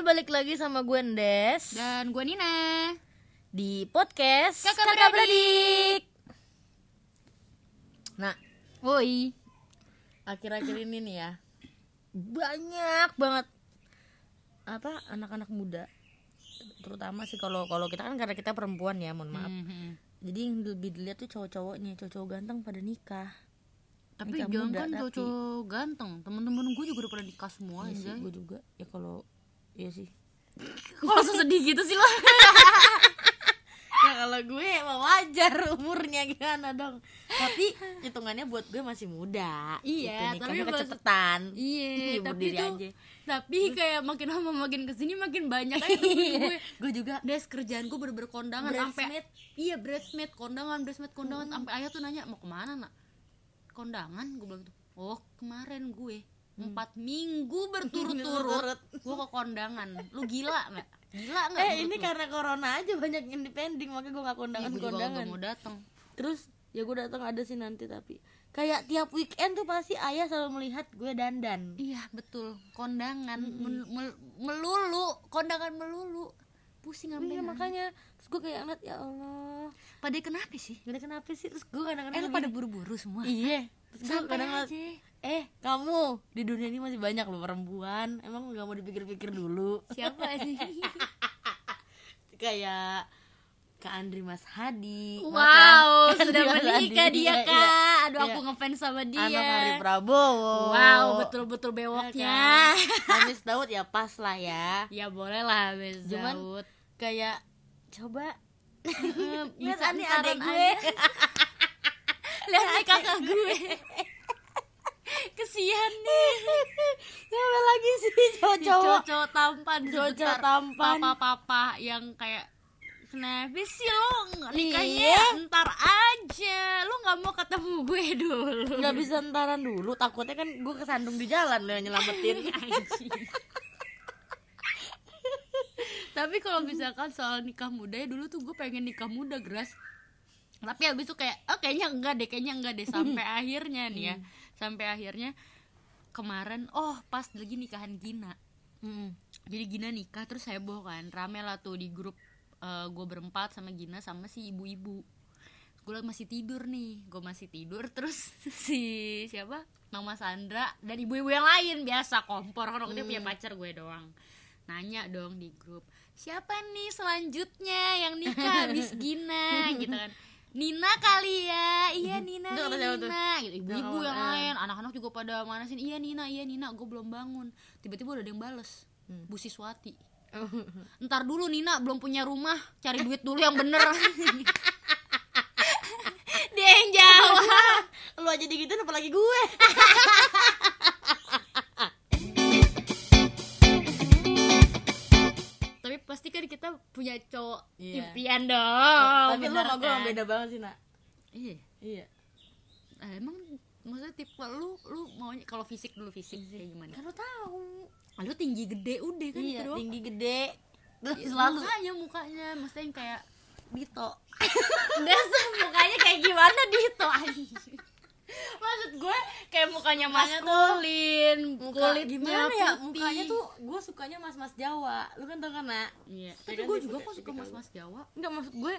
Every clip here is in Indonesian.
balik lagi sama gue Ndes Dan gue Nina di podcast Kakak Beradik. Beradik. Nah, Woi akhir-akhir ini nih ya banyak banget apa anak-anak muda terutama sih kalau kalau kita kan karena kita perempuan ya mohon maaf Mhm. jadi yang lebih dilihat tuh cowok-cowoknya cowok-cowok ganteng pada nikah Tapi jangan kan tapi- cowok ganteng Temen-temen gue juga udah pada nikah semua sih, anjay. gue juga ya kalau iya sih. Kok langsung sedih gitu sih lo? ya kalau gue mah wajar umurnya gimana dong? Tapi hitungannya buat gue masih muda. Iya, gitu, tapi kecepetan. Iya, tapi tuh aja. Tapi kayak makin lama makin ke sini makin banyak aja temen gue. Gue juga. Des kerjaan gue bener-bener kondangan sampai. Iya bridesmaid kondangan bridesmaid kondangan. Sampai ayah tuh nanya mau ke mana nak? Kondangan gue bilang tuh Oh kemarin gue Empat minggu berturut-turut. Gue ke kondangan. Lu gila gak? Gila gak? eh ini karena corona aja banyak yang depending makanya gue gak kondangan gue juga kondangan. gak mau datang terus ya gue datang ada sih nanti tapi. Kayak tiap weekend tuh pasti ayah selalu melihat gue dandan. Iya betul. Kondangan. Mel- mel- melulu. Kondangan melulu. Pusing iya sampai makanya. Terus gue kayak ngeliat ya Allah. Pada kenapa sih? Gak kenapa sih? Terus gue eh kadang-kadang lu gini, pada buru-buru semua. Iya. Terus gue Santai kadang aja. Eh kamu. Di dunia ini masih banyak loh perempuan. Emang gak mau dipikir-pikir dulu. Siapa sih? Kayak Kak Andri Mas Hadi. Wow Makan. sudah menikah Hadi, dia iya, kak. iya. aduh aku Iya. ngefans sama dia. Anak Hari Prabowo. Wow betul-betul Ya bewoknya kan? Hamis Daud ya pas lah ya. Ya boleh lah Cuman Daud. kayak coba. Lihat nih adek gue. Lihat nih kakak gue kesian nih. Siapa lagi sih? Cowok-cowok. cowok tampan Cowok tampan. papa-papa yang kayak kenapa sih lo nikahnya Iya. ntar aja. Lo nggak mau ketemu gue dulu. Nggak bisa entaran dulu. Takutnya kan gue kesandung di jalan lo nyelamatin. Tapi kalau misalkan soal nikah muda ya dulu tuh gue pengen nikah muda gras. Tapi habis itu kayak oh kayaknya enggak deh kayaknya enggak deh. Sampai akhirnya nih ya sampai akhirnya kemarin oh pas lagi nikahan Gina. Mm. jadi Gina nikah terus heboh kan. Rame lah tuh di grup gue berempat sama Gina sama si ibu-ibu. Gue masih tidur nih. Gue masih tidur terus si siapa? Mama Sandra dan ibu-ibu yang lain. Biasa kompor. Kan waktu dia punya pacar gue doang. Nanya dong di grup siapa nih selanjutnya yang nikah habis Gina? Gitu kan Nina kali ya. Iya Nina Itu? Nina. gitu ibu-ibu Yang lain. anak-anak juga pada mana sih iya Nina iya Nina gue belum bangun. Tiba-tiba udah ada yang bales Hmm. Bu Siswati. Ntar dulu Nina belum punya rumah cari duit dulu yang bener. Dia yang jawab. Lo aja digituin apalagi gue kita punya cowok Iya. impian dong tapi lo bener sama gue kan? beda banget sih nak. Iya. Iya. Ah, emang maksudnya tipe lu lu maunya kalau fisik dulu fisik kayak gimana? Kan lo tahu. Ah, lu tinggi gede udah kan iya itu tinggi gede. Terus Iya, selalu. mukanya mukanya maksudnya yang kayak Dito. Dasar mukanya kayak gimana Dito? Anjing. Maksud gue kayak mukanya maskulin, Muka, kulitnya gimana ya putih. mukanya tuh gue sukanya mas mas Jawa lu kan tau kan nak Iya, Ya tapi kan, gue juga kok suka tipikal. mas-mas Jawa. Enggak maksud gue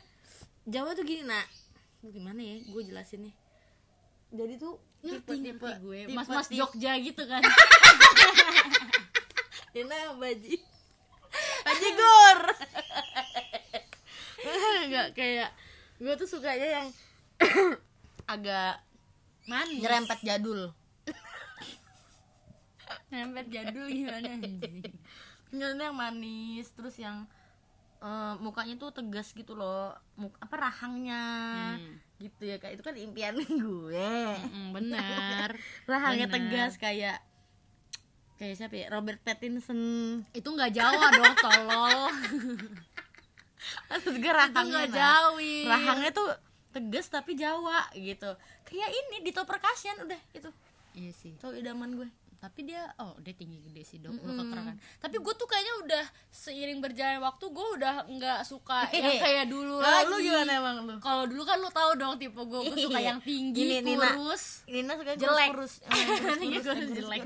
Jawa tuh gini nak gimana ya gue jelasin nih jadi tuh tipe tipe gue. Mas-mas tipe- Jogja gitu kan. Dina baji baji gur enggak kayak gue tuh sukanya yang agak Manis. nyerempet jadul Nyerempet jadul gimana. Nyerempet yang manis terus yang eh, mukanya tuh tegas gitu loh Muk apa rahangnya Hmm. gitu ya kayak itu kan impian gue Mm, bener. rahangnya Bener. tegas kayak kayak siapa ya Robert Pattinson Itu nggak Jawa dong, tolol. maksud gue rahangnya. Jawi. rahangnya tuh tegas tapi Jawa gitu. Kayak ini Dito Perkasian udah itu Iya sih. itu idaman gue. Tapi dia oh dia tinggi gede sih dok udah keterangan tapi gue tuh kayaknya udah seiring berjalan waktu gue udah nggak suka yang kayak dulu lagi lu gimana emang lu? Kalau dulu kan lu tahu dong tipe gue gue suka yang tinggi Ini, Nina. kurus Nina suka jelek. Kurus Iya, kurus. jelek.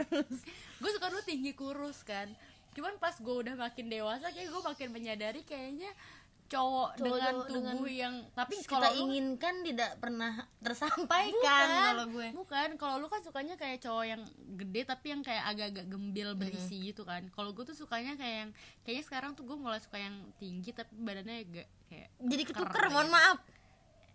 Gue suka dulu tinggi kurus kan. Cuman pas gue udah makin dewasa kayak gue makin menyadari kayaknya cowok, Cowok- dengan tubuh dengan yang tapi kita kalau lu- inginkan tidak pernah tersampaikan bukan kalau gue. bukan. Kalau lu kan sukanya kayak cowok yang gede tapi yang kayak agak-agak gembil berisi gitu kan. Kalau gue tuh sukanya kayak yang kayaknya sekarang tuh gue mulai suka yang tinggi tapi badannya agak kayak jadi ketuker mohon maaf.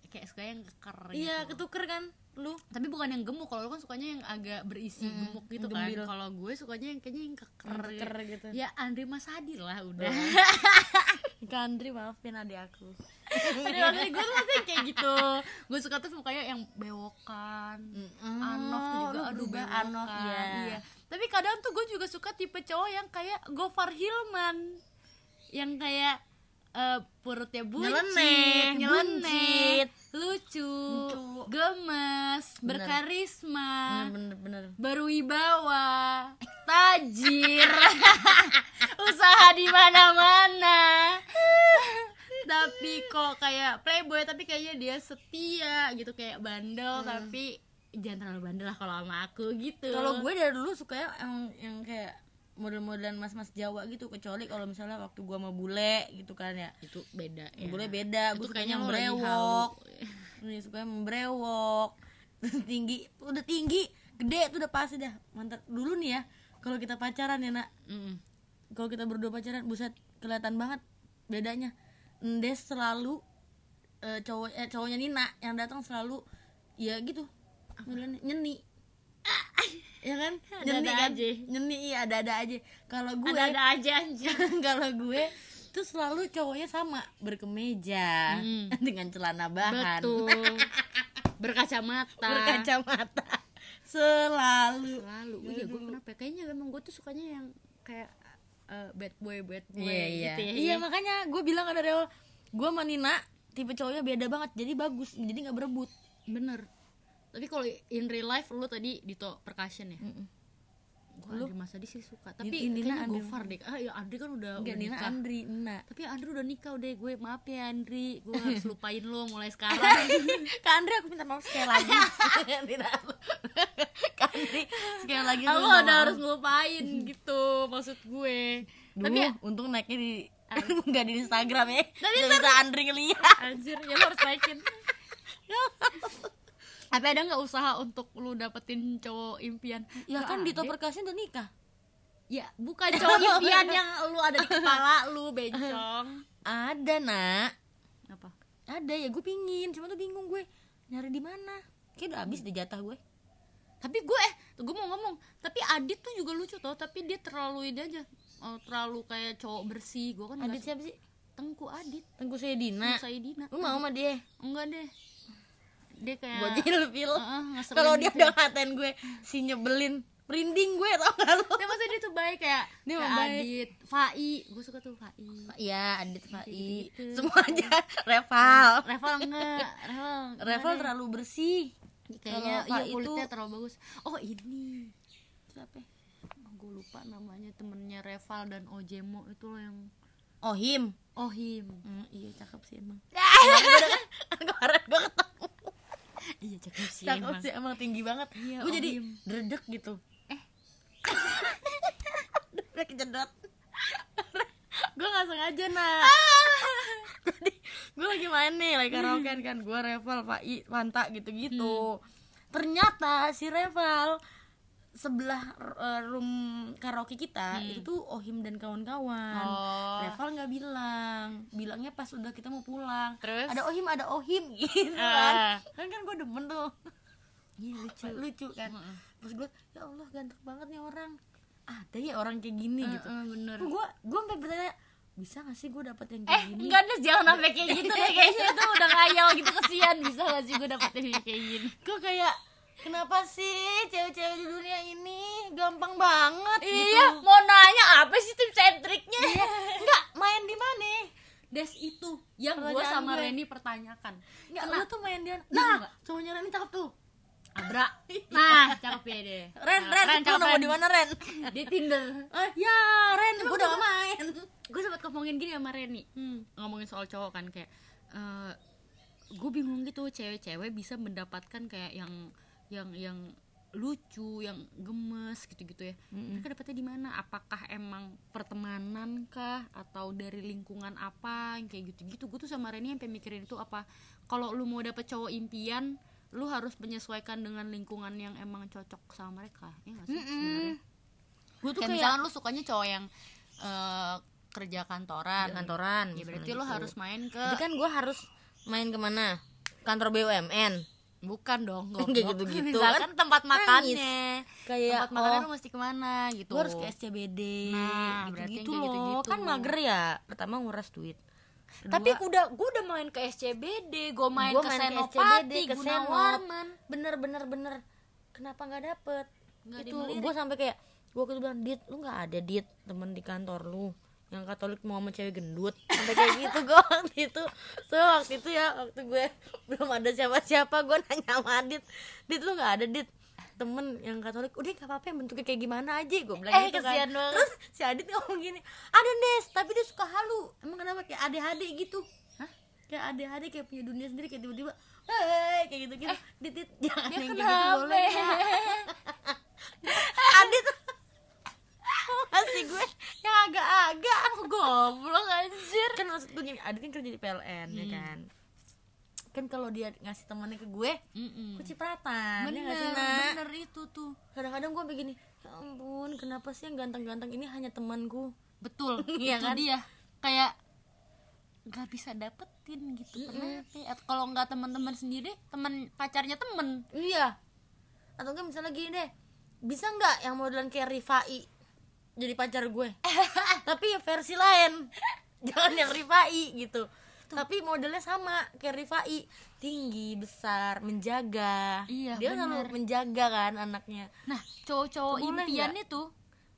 Kayak suka yang keker iya gitu. ketuker kan lu. Tapi bukan yang gemuk kalau lu kan sukanya yang agak berisi Mm, gemuk gitu kan. kalau gue sukanya yang kayaknya yang keker, keker gitu. Ya Andre Masadi lah udah. Kandri maafin adik aku. Aduh, maksudnya gue tuh maksudnya kayak gitu. Gue suka tuh mukanya yang bewokan. Anof tuh juga aduh bewokan. Anof, iya. iya. Tapi kadang tuh gue juga suka tipe cowok yang kayak Gofar Hilman. Yang kayak eh, perutnya buncit, Nyeleneh, nyeleneh, buncit. lucu, Lucu. gemes, Bener. berkarisma, bener bener berwibawa, tajir, usaha di mana-mana. tapi kok kayak playboy tapi kayaknya dia setia gitu kayak bandel tapi jangan terlalu bandel lah kalau sama aku gitu. kalau gue dari dulu sukanya yang yang kayak model-modelan mas-mas Jawa gitu kecuali kalau misalnya waktu gue sama bule gitu kan ya itu beda ya. bule beda gue kayaknya sukanya yang brewok halu. nih suka yang brewok tinggi udah tinggi gede tuh udah pasti dah mantap dulu nih ya kalau kita pacaran ya nak Mm-mm. kalau kita berdua pacaran buset kelihatan banget bedanya Ndes selalu eh, cowok eh, cowoknya Nina yang datang selalu ya gitu modelannya nyeni ya kan nyeni Ada-ada kan aja. nyeni iya ada-ada aja kalau gue Ada-ada aja anjir. kalau gue tuh selalu cowoknya sama berkemeja Hmm. dengan celana bahan Betul. Berkacamata. berkacamata selalu Selalu. Oh iya, gue kenapa? ya? Kayaknya memang gue tuh sukanya yang kayak eh, bad boy, bad boy iya iya gitu ya. iya makanya gue bilang ada Dewa gue sama Nina tipe cowoknya beda banget jadi bagus jadi nggak berebut Bener. Tapi kalau in real life lu tadi Dito percussion ya? Gue Andri Masadi sih suka. Tapi Ini- Nina Andri. Gofar deh. Ah ya Andri kan udah, Enggak udah Nina nikah. Andri Nina Tapi Andri udah nikah udah gue maaf ya Andri Gue harus lupain lo mulai sekarang Kak Andri aku minta maaf sekali lagi Kak Andri sekali lagi Aku udah maaf. harus ngelupain gitu Maksud gue Duh, Tapi ya untung naiknya di nggak di Instagram ya Tapi Nggak bisa Andri ngeliat Anjir ya harus naikin Tapi ada gak usaha untuk lu dapetin cowok impian? ya kan Dito. Perkasa udah nikah. Ya bukan cowok impian yang lu ada di kepala lu bencong. Ada nak. Apa? ada ya gue pingin. Cuma tuh bingung gue. Nyari di mana? Kayak udah habis deh jatah gue. Tapi gue eh gue mau ngomong. Tapi Adit tuh juga lucu tau. Tapi dia terlalu ini aja. Oh, Terlalu kayak cowok bersih. Gue kan Adit nggak- siapa sih? Tengku Adit. Tengku Sayedina Tengku Saidina. Lu mau sama dia? Enggak deh Dia kayak gue ilfil Heeh, ngeselin kalau dia gitu. udah ngatain gue si nyebelin merinding gue tau gak lu Tapi maksudnya dia tuh baik kayak Dia kayak baik. Adit Fai Gue suka tuh Fai Iya, Adit Fai. Semua aja Reval. Reval enggak Reval Reval terlalu bersih. Kayaknya iya kulitnya itu- terlalu bagus Oh ini Siapa? gue lupa namanya temennya Reval dan Ojemo itu loh yang Oh, him. Ohim Hmm, iya cakep sih emang. Kemarin gue ketemu. Iya cakep sih Cakep emang. sih emang tinggi banget. Iya, gue jadi dredek gitu. Eh. Udah kejedot. gue gak sengaja nak gue di gue lagi main nih lagi karaoke kan gue Reval Fai Fanta gitu-gitu ternyata si Reval sebelah eh, room karaoke kita itu tuh Ohim dan kawan-kawan. Oh. Reval nggak bilang. Bilangnya pas udah kita mau pulang. Terus? ada Ohim ada Ohim gitu Ah. kan. Kan kan gue demen tuh. Iya lucu. Lucu. Kan. Terus gue ya Allah ganteng banget nih orang. Ada ya orang kayak gini gitu. Heeh, bener. Gue gue sampai bertanya bisa gak sih gue dapet yang Eh kayak gini? enggak deh jangan sampai kayak gitu deh Kayaknya. Itu udah ngayal gitu kesian. Bisa gak sih gue dapetin yang kayak gini? Gue kayak kenapa sih cewek-cewek di dunia ini gampang banget Iya gitu. mau nanya apa sih tim sentriknya? Iya, enggak main di mana? Des itu yang gue sama gue. Reni pertanyakan. Enggak lu tuh main dia Nah. nah cowoknya Ren cakep tuh. Abra. Nah cakep ya deh Ren Nah, Ren, lu nemu Ren. di mana Ren? Di Tinder. Eh ya Ren gue udah main. Gue sempat ngomongin gini sama Reni hmm. ngomongin soal cowok kan kayak gue bingung gitu cewek-cewek bisa mendapatkan kayak yang yang yang lucu yang gemes gitu-gitu ya. Mereka dapetnya di mana? Apakah emang pertemanan kah? Atau dari lingkungan apa? Yang kayak gitu-gitu. Gue tuh sama Reni sampai mikirin itu apa kalau lu mau dapet cowok impian lu harus menyesuaikan dengan lingkungan yang emang cocok sama mereka. Ya gak sih sebenarnya? Gue tuh kayak kayak misalkan lu sukanya cowok yang eh, kerja kantoran. Kantoran ya berarti misalnya lu gitu. harus main ke Jadi kan gue harus main ke mana? Kantor BUMN bukan dong goblok. gitu-gitu. Misalkan tempat makannya. Kayak tempat makannya oh, lu mesti ke mana gitu. Gue harus ke SCBD Nah, gitu, kayak loh. gitu-gitu. kan mager ya pertama nguras duit. Tapi udah gue udah main ke SCBD gue main Gua ke main ke Senopati SCBD, ke Gunawarman bener bener bener. Kenapa nggak dapet? Nggak itu gue sampai kayak gue bilang dit lu nggak ada dit temen di kantor lu yang katolik mau sama cewek gendut. Sampai kayak gitu gue waktu itu. So waktu itu ya waktu gue belum ada siapa siapa gue nanya sama dit dit lu nggak ada dit temen yang katolik. Udah gak apa-apa yang bentuknya kayak gimana aja gue bilang Eh, gitu kan. banget. terus si Adit ngomong gini ada Nes tapi dia suka halu. Emang kenapa? Kayak ade-ade gitu. Hah? kayak ade-ade kayak punya dunia sendiri kayak tiba-tiba hei kayak gitu gitu dit dit jangan dia yang kayak gitu boleh. Adit masih gue? Yang agak-agak. Goblok anjir. Kan maksud gue gini Adit kan kerja di PLN ya Hmm. kan? Kan kalau dia ngasih temannya ke gue Mm-mm. gue cipratan ya bener nggak sih bener itu tuh. Kadang-kadang gue begini ya ampun kenapa sih yang ganteng-ganteng ini hanya temanku? Betul Iya kan? dia. Kayak nggak bisa dapetin gitu kenapa Atau kalau nggak teman-teman sendiri teman pacarnya temen. Iya. Atau enggak misalnya gini deh bisa nggak yang modelan kayak Rifai jadi pacar gue. Tapi ya versi lain. Jangan yang Rifai gitu. Tapi modelnya sama kayak Rifai. Tinggi besar menjaga. Iya, dia bener. selalu menjaga kan anaknya. Nah cowok-cowok impian itu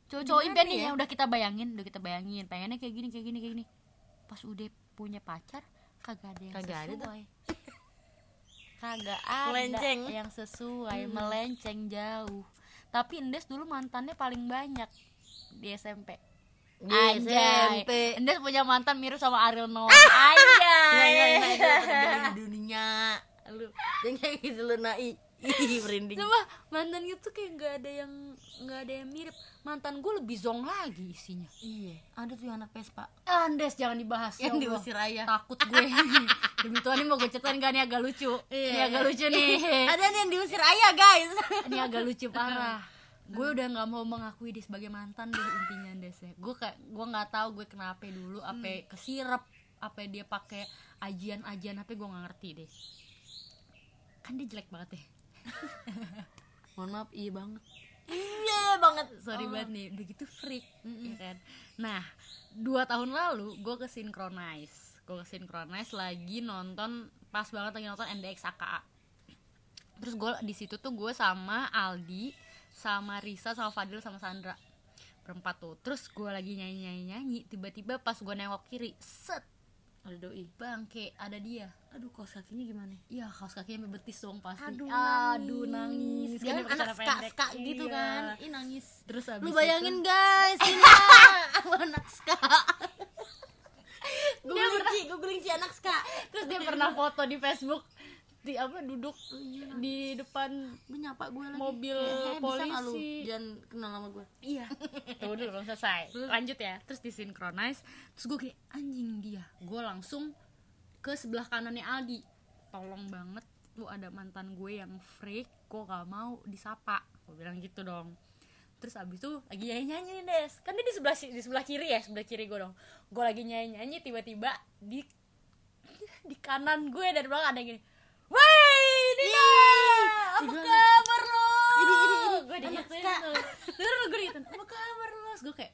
cowok-cowok impian nih ya? yang udah kita bayangin udah kita bayangin. Pengennya kayak gini kayak gini kayak gini. Pas udah punya pacar kagak ada yang Kagak ada tuh. sesuai kagak ada Melenceng. yang sesuai melenceng jauh. Tapi Endes dulu mantannya paling banyak di SMP Di Anjay. SMP. Endes punya mantan mirip sama Ariel Noah. Nggak, Anjay. Itu terjadi di dunia. Lu jangan kayak gitu lu nai. Ih merinding. Coba mantan itu kayak nggak ada yang nggak ada yang mirip. Mantan gue lebih zong lagi isinya. Iya. Ada tuh yang anak Vespa. Andes jangan dibahas yang ya diusir ayah. Takut gue. Demi Tuhan ini mau gue ceritain gak nih agak lucu. Ini agak lucu nih. Ada nih yang diusir ayah guys. Ini agak lucu parah gue udah nggak mau mengakui dia sebagai mantan deh intinya Des ya. Gue kayak gue nggak tahu gue kenapa dulu apa kesirep apa dia pakai ajian-ajian apa gue nggak ngerti deh. Kan dia jelek banget ya mohon maaf iya banget. Iya banget. Sorry banget nih begitu freak ya kan? Nah dua tahun lalu gue ke synchronize gue ke synchronize lagi nonton pas banget lagi nonton NDX AKA terus gue di situ tuh gue sama Aldi sama Risa sama Fadil sama Sandra. Berempat tuh. Terus gue lagi nyanyi nyanyi nyanyi tiba-tiba pas gue nengok kiri set. Ada doi. Bangke ada dia. Aduh kaos kakinya gimana? Iya kaos kakinya sampai betis dong pasti. Aduh aduh nangis. dia Kan kan dia anak ska ska gitu Iya. kan. Ih nangis. Terus habis lu itu- bayangin guys Ina aku anak ska. Gue Dia guling gue guling si anak ska. Terus dia pernah foto di Facebook di apa duduk di depan gue nyapa gue lagi. Mobil Kayak, "Hey, bisa lu polisi." jangan kenal sama gue iya. Tunggu dulu belum selesai. Lanjut ya. Terus disinkronize terus gue kayak anjing dia. Gue langsung ke sebelah kanannya Aldi. Tolong banget lu ada mantan gue yang freak gue gak mau disapa. Gue bilang gitu dong. Terus abis itu lagi nyanyi nyanyi nih des. Kan dia di sebelah di sebelah kiri ya sebelah kiri gue dong. Gue lagi nyanyi nyanyi tiba-tiba di di kanan gue dari belakang ada yang gini Woi, Dina, apa gua- kabar lo? Ini, ini, ini, gue ska. tuh. Terus gue digituin, apa kabar lo? Gue kayak,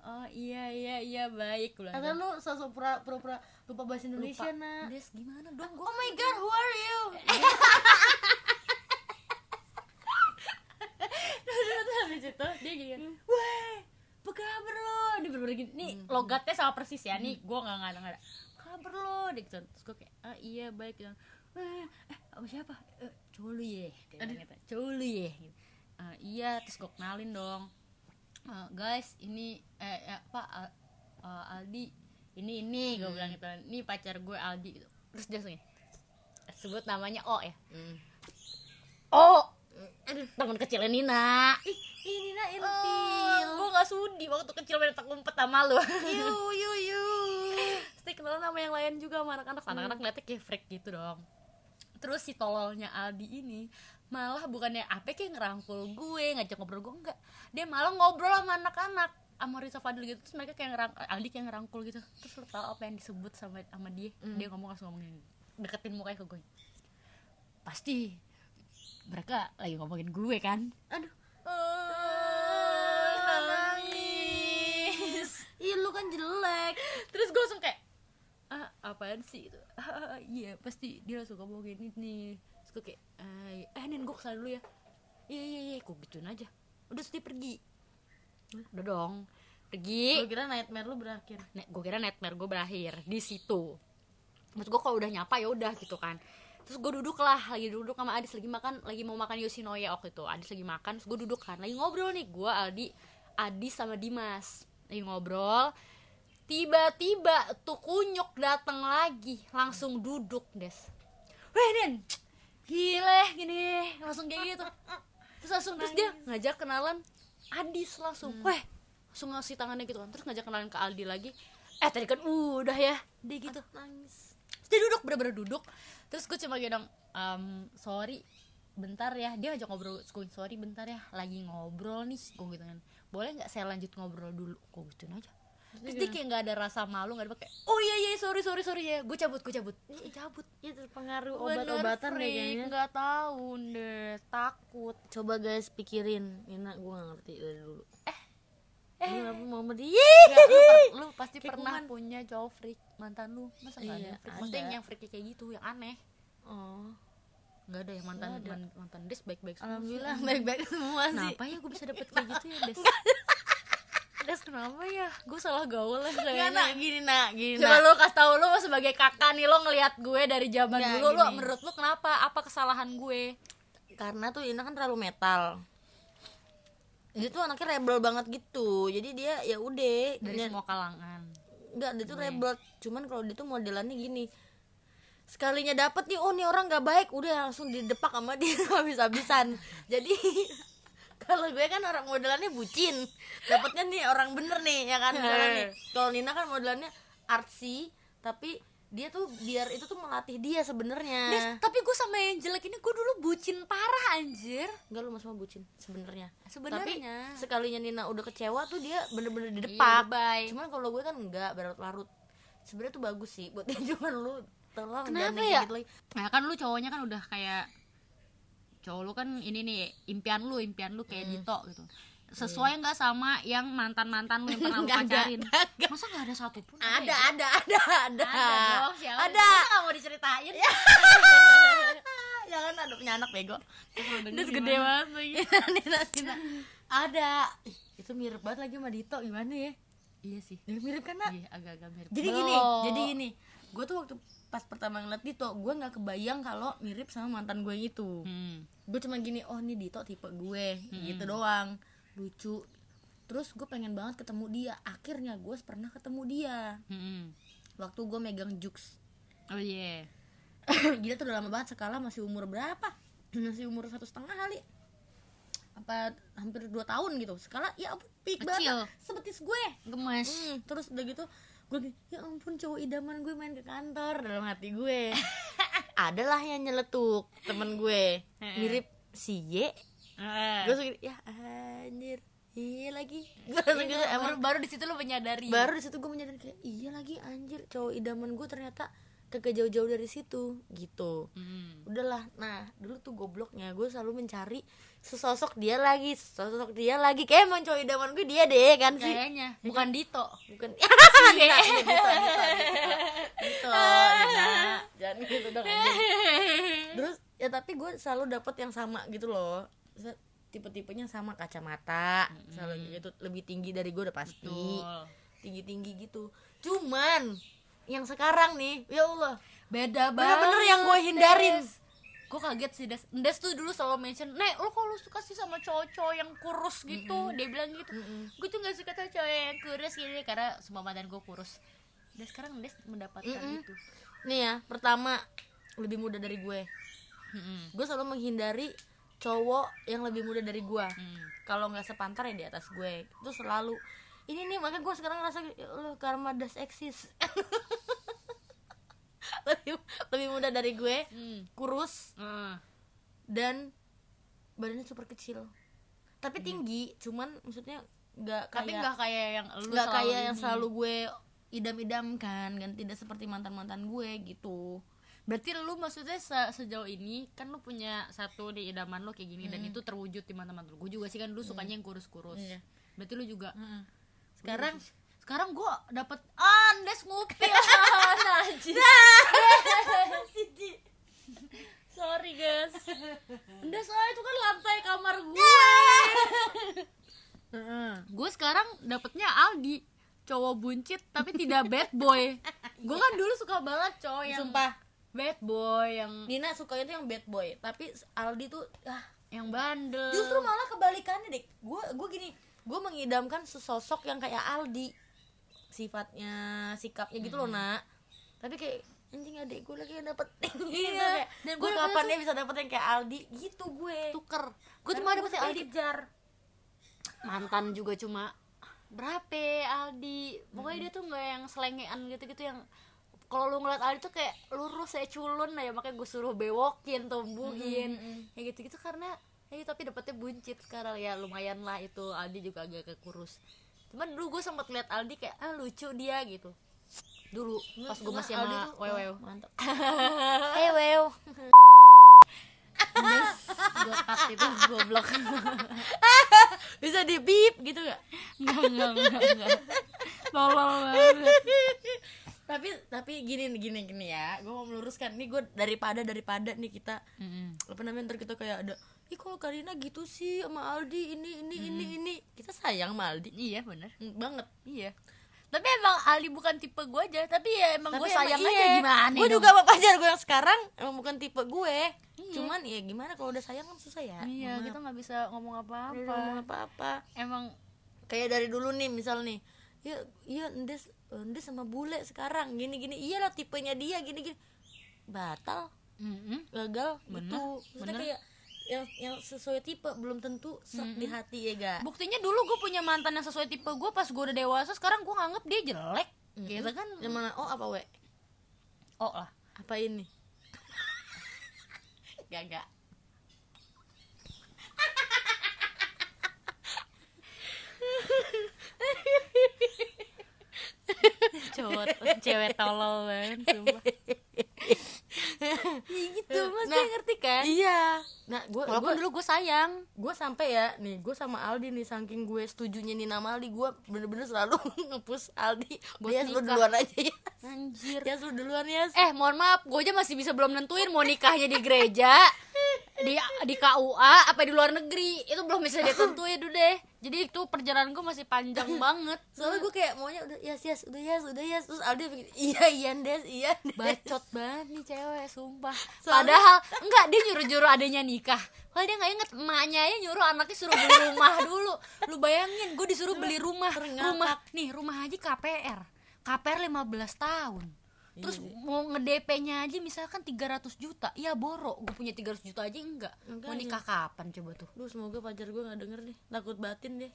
oh iya iya iya baik atau gitu. lu sosok pura pura pura lupa bahasa Indonesia Lupa. nak. Des gimana dong? Gue oh my god who are you? Terus habis itu dia gini kan weh apa kabar lo? Dia bener gini. Nih logatnya sama persis ya. Nih gue nggak nggak nggak kabar lo? Dia gitu. Terus gue kayak ah iya baik. Gitu eh sama siapa? Eh, lu ya dia gitu ya gitu. "Ah, iya terus gue kenalin dong. "Ah, guys ini eh, eh, apa Al- eh, Aldi ini ini gue bilang gitu. Ini pacar gue Aldi. Gitu. terus dia langsung sebut namanya O ya. Hmm. Oh, aduh. Teman kecilnya Nina. Ih ini nah Oh, ilfil gue gak sudi waktu kecil main tak umpet sama lu. Yu yu yu Pasti kenalan sama yang lain juga sama anak-anak. Anak-anak ngeliatnya kayak freak gitu dong Terus si tololnya Aldi ini Malah bukannya apa kayak ngerangkul gue Ngajak ngobrol gue enggak. Dia malah ngobrol sama anak-anak sama Risa Fadil gitu. Terus mereka kayak ngerang Aldi kayak ngerangkul gitu. Terus lo tau apa yang disebut sama sama dia? Dia ngomong langsung ngomong gini Deketin mukanya ke gue. Pasti Mereka lagi ngomongin gue kan? Aduh. Oh, nangis. Ih lu kan jelek. Terus gue langsung kayak ah apaan sih? Itu ah, iya pasti dia langsung ngomongin ini. Terus gue kayak eh nen gue ke sana dulu ya. Iya iya iya. Gue gituin aja. Udah sedih pergi. Udah dong. Pergi. Gue kira nightmare lu berakhir. Gue kira nightmare gue berakhir di situ. Maksud gue kalau udah nyapa ya udah gitu kan. Terus gue duduk lah lagi duduk sama Adis lagi makan lagi mau makan Yoshinoya waktu itu. Adis lagi makan terus gue duduk kan lagi ngobrol nih gue Aldi Adis sama Dimas. Lagi ngobrol tiba-tiba tuh kunyuk datang lagi langsung duduk des. Weh Den gile gini. Langsung kayak gitu. Terus langsung terus dia ngajak kenalan. Adis langsung. Weh langsung ngasih tangannya gitu kan. Terus ngajak kenalan ke Aldi lagi. Eh tadi kan udah ya. Dia gitu. nangis. Terus dia duduk bener-bener duduk. Terus gue cuma bilang "Em, sorry bentar ya. Dia ngajak ngobrol gue sorry bentar ya. Lagi ngobrol nih. Gue gitu kan. Boleh nggak saya lanjut ngobrol dulu? Gue gituin aja terus dia kayak nggak ada rasa malu nggak ada kayak oh iya iya sorry sorry sorry ya gue cabut gue cabut. Ih, cabut. Ya terpengaruh obat-obatan deh freak. kayaknya. Nggak tahu deh takut. Coba guys pikirin. Nina gue gak ngerti dari dulu. Eh Lu apa mau sama dia Nggak, lu, per- lu pasti Kayak pernah kuman. punya cowok freak. Mantan lu masa nggak Iya, ada freak? Maksudnya ada. yang freak kayak gitu yang aneh. Oh. Nggak ada ya mantan Nggak ada. man- mantan des baik baik alhamdulillah baik-baik semua sih. Kenapa ya gue bisa dapet kayak gitu ya des des kenapa ya? Gue salah gaul ya Nggak, kayaknya. Nak gini nak gini coba lu kasih tau lu sebagai kakak nih lo ngelihat gue dari zaman Nggak, dulu lo gini. menurut lu kenapa? Apa kesalahan gue? Karena tuh Ina kan terlalu metal. Dia tuh anaknya rebel banget gitu. Jadi dia ya udah dari dia- semua kalangan. Enggak, dia tuh rebel. Cuman kalau dia tuh modelannya gini. Sekalinya dapet nih, oh nih orang nggak baik, udah langsung didepak sama dia habis-habisan. Jadi kalau gue kan orang modelannya bucin, dapetnya nih orang bener nih, ya kan? Misalnya nih, kalau Nina kan modelannya artsy, tapi dia tuh biar itu tuh melatih dia sebenarnya. tapi gue sama yang jelek ini gue dulu bucin parah anjir Enggak lu masih bucin sebenarnya. Tapi sebenarnya sekalinya Nina udah kecewa tuh dia bener-bener Iya, didepak. bye. cuman kalau gue kan enggak berlarut-larut sebenarnya tuh bagus sih buat dia cuman lu tolong Kenapa jangan ya? gitu lagi. Nah kan lu cowoknya kan udah kayak cowok lu kan ini nih impian lu impian lu kayak Dito gitu. Sesuai nggak sama yang mantan mantan lu yang pernah lu ada, pacarin? nggak ada. masa nggak ada satupun? Ada ada ada ada ada. Dong siapa? Ada. Masa nggak mau diceritain? Jangan ada punya anak bego. Des gede banget lagi. Nina, Nina. ada. Ih, itu mirip banget lagi sama Dito. Gimana ya? Iya sih. Ya, mirip kan nak? Iya agak-agak mirip. Jadi gini jadi gini. Gue tuh waktu pas pertama ngeliat Dito gue nggak kebayang kalau mirip sama mantan gue itu. Hmm. gue cuma gini oh ini Dito tipe gue gitu doang. Lucu. Terus gue pengen banget ketemu dia. Akhirnya gue pernah ketemu dia. Hmm. waktu gue megang Jux oh iya. Gila tuh udah lama banget skala masih umur berapa? Masih umur satu setengah kali. Apa hampir dua tahun gitu. Skala ya Kecil. banget. Sebetis gue. Gemes. Hmm, terus udah gitu gue ya ampun cowok idaman gue main ke kantor dalam hati gue. Adalah yang nyeletuk temen gue. Mirip si Y. Gue suka ya anjir iya lagi. Gue langsung gitu baru, emang baru di situ lu menyadari. Baru di situ gue menyadari kayak iya lagi anjir cowok idaman gue ternyata kagak jauh-jauh dari situ gitu. Hmm. udahlah. Nah dulu tuh gobloknya gue selalu mencari sesosok dia lagi sesosok dia lagi. Kayak emang cowok idaman gue dia deh kan sih? Kayaknya. Bukan Dito. Bukan. Nina, Nina, Nina, Nina. Nina, Nina. jangan gitu dong terus ya tapi gue selalu dapet yang sama gitu loh. Tipe-tipenya sama kacamata. Selalu gitu. Lebih tinggi dari gue udah pasti. Betul. tinggi tinggi gitu. Cuman yang sekarang nih. Ya Allah. Beda banget bener-bener yang gue hindarin. Gue kaget sih Des. Des tuh dulu selalu mention Nek lo kalau suka sih sama cowok-cowok yang kurus gitu? Dia bilang gitu. Gue tuh gak suka tuh cowok yang kurus gini Karena semua mantan gue kurus. Dan sekarang Des mendapatkan Mm-mm. itu. Nih ya pertama lebih muda dari gue. Mm-mm. gue selalu menghindari cowok yang lebih muda dari gue Hmm. kalau nggak sepantar ya di atas gue. Itu selalu ini nih makanya gue sekarang ngerasa "Ya Allah karma does exist. Lebih lebih muda dari gue Hmm. kurus Ah. dan badannya super kecil. Tapi tinggi cuman maksudnya nggak tapi kayak nggak kayak yang lu nggak kayak yang selalu gue idam-idamkan dan tidak seperti mantan mantan gue gitu. Berarti lu maksudnya se- sejauh ini kan lu punya satu di idaman lu kayak gini dan itu terwujud di mata-mata lu. Gue juga sih kan lu sukanya yang kurus-kurus. Iya. berarti lu juga sekarang sekarang gue dapet andes ngupil najis sorry guys. Andes ah, itu kan lantai kamar gue gue sekarang dapetnya Aldi cowok buncit tapi tidak bad boy. Gue kan dulu suka banget cowok yang sumpah. bad boy yang Nina sukanya tuh yang bad boy tapi Aldi tuh ah. Yang bandel. Justru malah kebalikannya deh gue mengidamkan sesosok yang kayak Aldi. Sifatnya sikapnya gitu loh nak. Tapi kayak anjing adik gue lagi yang dapet. Gitu. Iya. kayak Dan gue kapan dia bisa dapet yang kayak Aldi? Gitu gue. Tuker. Gue cuma dapet suka Aldi. dikejar mantan juga cuma berapa Aldi? Pokoknya dia tuh nggak yang selengean gitu-gitu yang kalau lu ngeliat Aldi tuh kayak lurus saya culun ya. Makanya gue suruh bewokin tumbuhin kayak gitu-gitu. Karena ya tapi dapetnya buncit sekarang. Ya lumayan lah itu. Aldi juga agak kurus cuman dulu gue sempat lihat Aldi kayak ah lucu dia gitu. Dulu pas gue masih Aldi sama tuh, wewew mantap eh wew. Gue cut itu goblok. Bisa di beep gitu gak enggak enggak enggak enggak. Tolol banget. Tapi tapi gini gini gini ya. Gue mau meluruskan. Nih gue daripada daripada nih kita apa namanya ntar kita kayak ada ih kok Karina gitu sih sama Aldi? Ini ini ini ini. Kita sayang sama Aldi. Iya bener. Hmm, banget. Iya. Tapi emang Ali bukan tipe gue aja, tapi ya emang gue sayang emang aja iya. gimana gue juga sama pacar gue yang sekarang emang bukan tipe gue. Iya. cuman ya gimana kalau udah sayang kan susah ya. Iya, Maaf. kita nggak bisa ngomong apa-apa. ngomong apa-apa. Emang kayak dari dulu nih misal nih. Ya iya Ndes Ndes sama bule sekarang. Gini gini iyalah tipenya dia gini gini batal. Mm gagal. Bener, gitu Maksudnya bener. kayak yang yang sesuai tipe belum tentu set di hati ya ga buktinya dulu gue punya mantan yang sesuai tipe gue pas gue udah dewasa, sekarang gue nganggep dia jelek. Gitu kan? yang mana oh apa we Oh lah. apa ini gak gak Cowok cewek tolol banget sumpah. gitu, maksudnya ngerti kan? iya nah gue Walaupun gue dulu gue sayang. gue sampai ya nih gue sama Aldi nih saking gue setujunya nih nama Aldi gue bener-bener selalu ngepus Aldi Buat dia lu nikah. duluan aja ya Anjir. ya lu duluan ya Eh, mohon maaf, gue aja masih bisa belum nentuin mau nikahnya di gereja, di di KUA apa di luar negeri. Itu belum bisa ditentuin dulu deh. Jadi itu perjalanan gue masih panjang banget. soalnya gue kayak maunya udah yes yes udah yes udah yes terus Aldi bikin iya iya Des iya Des Bacot banget nih cewek, sumpah. Soalnya- Padahal enggak dia nyuruh-nyuruh adanya nikah. Kalau dia nggak inget emaknya aja nyuruh anaknya suruh beli rumah dulu. Lu bayangin, gue disuruh beli rumah. Rumah nih, rumah haji KPR. KPR 15 tahun. Terus mau nge-DP-nya aja misalkan 300 juta. Iya boro, gue punya 300 juta aja enggak. Mau Makanya. nikah kapan coba tuh? Duh semoga pacar gue gak denger nih. Takut batin deh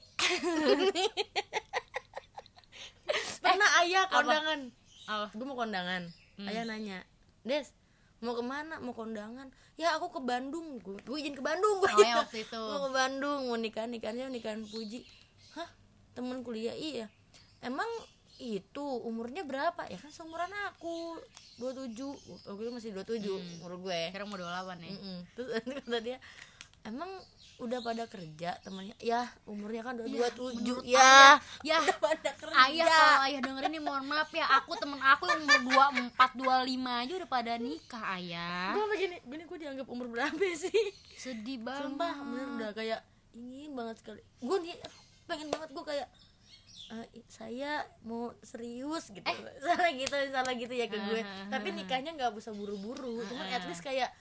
Pernah ayah kondangan? Oh. Gue mau kondangan. Ayah nanya Des mau ke mana? Mau kondangan? Ya aku ke Bandung. Gue gue izin ke Bandung gue Oh, ya, waktu itu. mau ke Bandung mau nikah nikahnya nikahan Puji. Hah? Temen kuliah? Iya. Emang itu umurnya berapa? Ya kan seumuran aku 27 aku itu masih 27 umur gue. Sekarang mau 28 ya. Mm-mm. terus kata dia emang udah pada kerja? Temannya ya umurnya kan udah dua tujuh. ya Ya, udah pada kerja. Ayah kalau ayah dengerin nih mohon maaf ya. Aku temen aku yang umur 24 25 aja udah pada nikah ayah. Gue begini gini gue dianggap umur berapa sih? Sedih banget sumpah bener udah kayak ingin banget sekali. Gue nih pengen banget gue kayak "Eh, saya mau serius gitu. Salah gitu salah gitu ya ke gue. Tapi nikahnya nggak usah buru-buru. Cuman at least kayak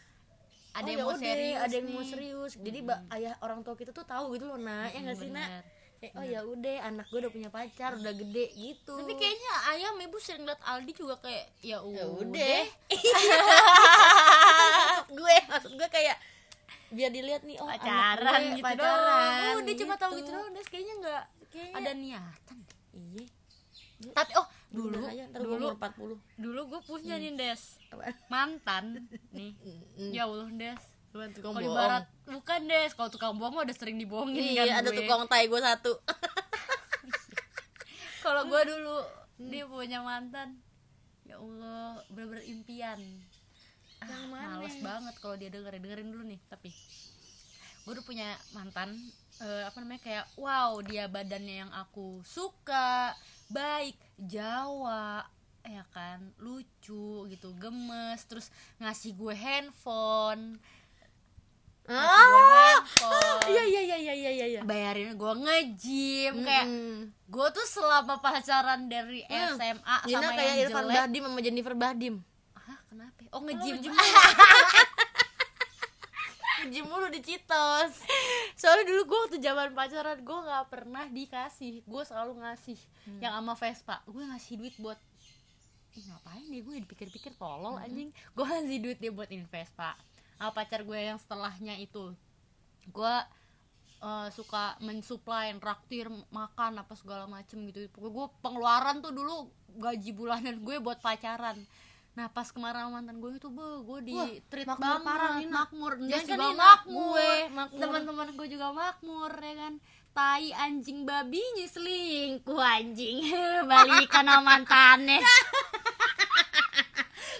ada oh, yang ya mau udah, serius ada yang mau nih. serius. Jadi ba- ayah orang tua kita tuh tahu gitu loh nak ya nggak sih nak. Kayak, oh ya udah anak gue udah punya pacar udah gede gitu. Tapi kayaknya ayah sama ibu sering liat Aldi juga kayak ya ya udah. udah. Maksud gue maksud gue kayak biar dilihat nih oh pacaran gue gitu pacaran doang. udah cuma tahu gitu doang Des. Kayaknya nggak Kayaknya- ada niatan. Iya. Tapi oh dulu aja, gue dulu umur 40 dulu gue punya nih Des. Mantan nih. Ya Allah Des. Apaan, tukang kalau bohong. ibarat bukan Des. Kalau tukang bohong udah sering dibohongin kan iya ada gue. tukang tai gue satu. Kalau gue dulu dia punya mantan. Ya Allah bener-bener impian. Ah, Yang mana? males banget kalau dia dengerin dengerin dulu nih tapi. Gue udah punya mantan eh, apa namanya kayak wow dia badannya yang aku suka baik Jawa ya kan lucu gitu gemes terus ngasih gue handphone. Ngasih gue handphone. Iya iya iya iya iya iya. Bayarin gue nge-gym kayak gue tuh selama pacaran dari Hmm. SMA Nina sama kayak yang Irfan jelek Bahdim sama Jennifer Bahdim. Hah, kenapa oh nge-gym Gym mulu di Citos soalnya dulu gue waktu zaman pacaran gue nggak pernah dikasih. Gue selalu ngasih Hmm. yang sama Vespa. Gue ngasih duit buat Ih, ngapain deh gue dipikir-pikir tolol Hmm. anjing. Gue ngasih duit dia buat ini Vespa sama pacar gue yang setelahnya itu. Gue eh, suka mensuplai traktir makan apa segala macem gitu. Pokoknya gue pengeluaran tuh dulu gaji bulanan gue buat pacaran nah pas kemarin mantan gue itu be gue di Wah, treat makmur banget parah, Nina. makmur. Dia kan juga Nina, makmur. Gue makmur. teman-teman gue juga makmur ya kan. Tai anjing babinya selingkuh anjing. Balikan sama mantannya.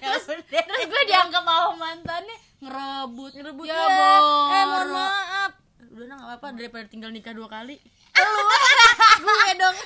Terus, terus gue dianggap sama mantannya ngerebut. Ngerebut. Ya, ya, Bor. Eh mohon maaf. Udah nah gak apa-apa. Daripada tinggal nikah dua kali. Gue dong